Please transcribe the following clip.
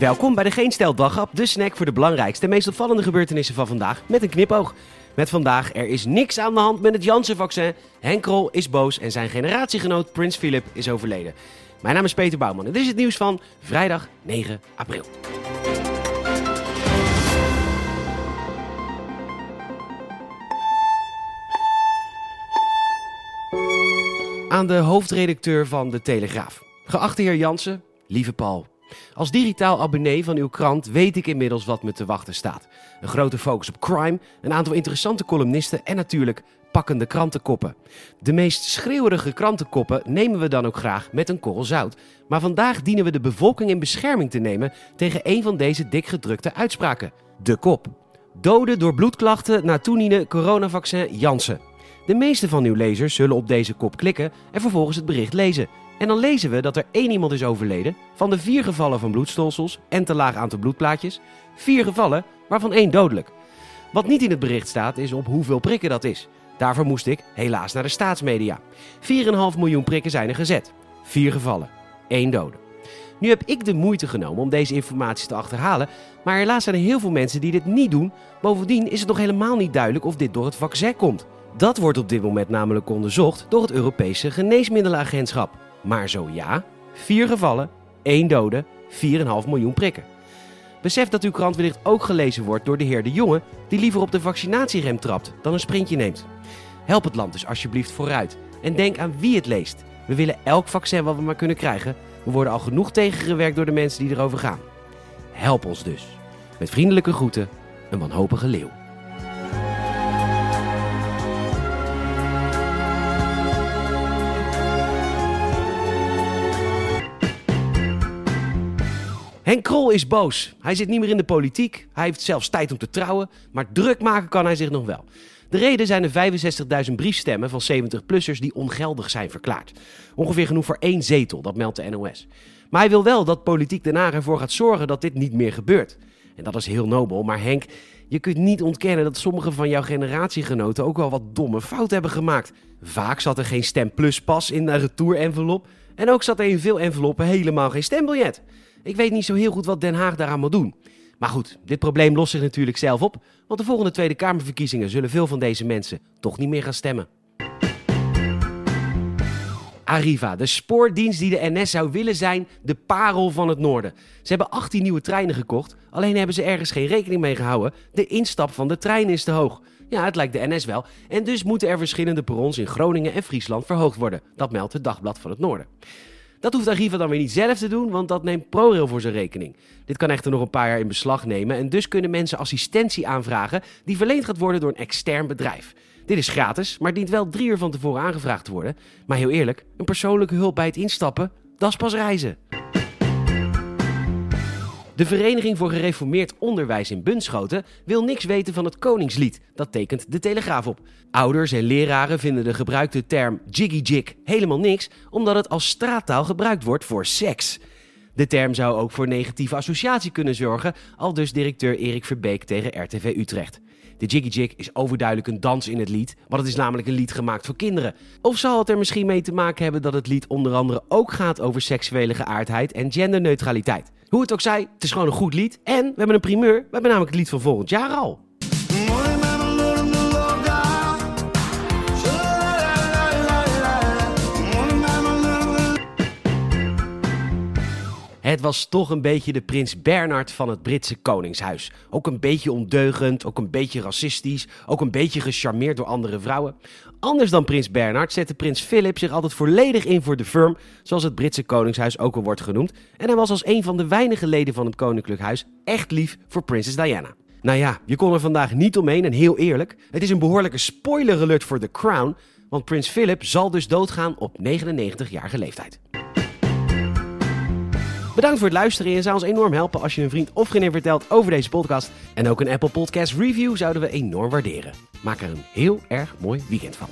Welkom bij de Geen Stel de snack voor de belangrijkste en meest opvallende gebeurtenissen van vandaag met een knipoog. Met vandaag, er is niks aan de hand met het Janssen-vaccin. Henk Krol is boos en zijn generatiegenoot Prins Philip is overleden. Mijn naam is Peter Bouwman en dit is het nieuws van vrijdag 9 april. Aan de hoofdredacteur van De Telegraaf. Geachte heer Jansen, lieve Paul. Als digitaal abonnee van uw krant weet ik inmiddels wat me te wachten staat. Een grote focus op crime, een aantal interessante columnisten en natuurlijk pakkende krantenkoppen. De meest schreeuwerige krantenkoppen nemen we dan ook graag met een korrel zout. Maar vandaag dienen we de bevolking in bescherming te nemen tegen een van deze dikgedrukte uitspraken. De kop. Doden door bloedklachten na toeniene coronavaccin Janssen. De meeste van uw lezers zullen op deze kop klikken en vervolgens het bericht lezen. En dan lezen we dat er één iemand is overleden van de vier gevallen van bloedstolsels en te laag aantal bloedplaatjes. Vier gevallen, waarvan één dodelijk. Wat niet in het bericht staat is op hoeveel prikken dat is. Daarvoor moest ik helaas naar de staatsmedia. 4,5 miljoen prikken zijn er gezet. Vier gevallen, één dode. Nu heb ik de moeite genomen om deze informatie te achterhalen, maar helaas zijn er heel veel mensen die dit niet doen. Bovendien is het nog helemaal niet duidelijk of dit door het vaccin komt. Dat wordt op dit moment namelijk onderzocht door het Europese Geneesmiddelenagentschap. Maar zo ja, vier gevallen, één dode, 4,5 miljoen prikken. Besef dat uw krant wellicht ook gelezen wordt door de heer De Jonge, die liever op de vaccinatierem trapt dan een sprintje neemt. Help het land dus alsjeblieft vooruit en denk aan wie het leest. We willen elk vaccin wat we maar kunnen krijgen. We worden al genoeg tegengewerkt door de mensen die erover gaan. Help ons dus. Met vriendelijke groeten, een wanhopige leeuw. Henk Krol is boos. Hij zit niet meer in de politiek. Hij heeft zelfs tijd om te trouwen. Maar druk maken kan hij zich nog wel. De reden zijn de 65.000 briefstemmen van 70-plussers die ongeldig zijn verklaard. Ongeveer genoeg voor één zetel, dat meldt de NOS. Maar hij wil wel dat politiek Haag ervoor gaat zorgen dat dit niet meer gebeurt. En dat is heel nobel, maar Henk, je kunt niet ontkennen dat sommige van jouw generatiegenoten ook wel wat domme fouten hebben gemaakt. Vaak zat er geen stempluspas in de retour-envelop. En ook zat er in veel enveloppen helemaal geen stembiljet. Ik weet niet zo heel goed wat Den Haag daaraan moet doen. Maar goed, dit probleem lost zich natuurlijk zelf op, want de volgende Tweede Kamerverkiezingen zullen veel van deze mensen toch niet meer gaan stemmen. Arriva, de spoordienst die de NS zou willen zijn, de parel van het noorden. Ze hebben 18 nieuwe treinen gekocht, alleen hebben ze ergens geen rekening mee gehouden. De instap van de trein is te hoog. Ja, het lijkt de NS wel. En dus moeten er verschillende perrons in Groningen en Friesland verhoogd worden. Dat meldt het Dagblad van het Noorden. Dat hoeft Arriva dan weer niet zelf te doen, want dat neemt ProRail voor zijn rekening. Dit kan echter nog een paar jaar in beslag nemen en dus kunnen mensen assistentie aanvragen die verleend gaat worden door een extern bedrijf. Dit is gratis, maar dient wel drie uur van tevoren aangevraagd te worden. Maar heel eerlijk, een persoonlijke hulp bij het instappen, dat is pas reizen. De Vereniging voor Gereformeerd Onderwijs in Bunschoten wil niks weten van het Koningslied. Dat tekent de Telegraaf op. Ouders en leraren vinden de gebruikte term jiggy jig helemaal niks, omdat het als straattaal gebruikt wordt voor seks. De term zou ook voor negatieve associatie kunnen zorgen, al dus directeur Erik Verbeek tegen RTV Utrecht. De Jiggy Jig is overduidelijk een dans in het lied, want het is namelijk een lied gemaakt voor kinderen. Of zal het er misschien mee te maken hebben dat het lied onder andere ook gaat over seksuele geaardheid en genderneutraliteit? Hoe het ook zij, het is gewoon een goed lied. En we hebben een primeur, we hebben namelijk het lied van volgend jaar al. Het was toch een beetje de prins Bernard van het Britse koningshuis. Ook een beetje ondeugend, ook een beetje racistisch, ook een beetje gecharmeerd door andere vrouwen. Anders dan prins Bernard zette prins Philip zich altijd volledig in voor de firm, zoals het Britse koningshuis ook al wordt genoemd. En hij was als een van de weinige leden van het koninklijk huis echt lief voor prinses Diana. Nou ja, je kon er vandaag niet omheen en heel eerlijk, het is een behoorlijke spoiler alert voor The Crown, want prins Philip zal dus doodgaan op 99-jarige leeftijd. Bedankt voor het luisteren. Je zou ons enorm helpen als je een vriend of vriendin vertelt over deze podcast. En ook een Apple Podcast review zouden we enorm waarderen. Maak er een heel erg mooi weekend van.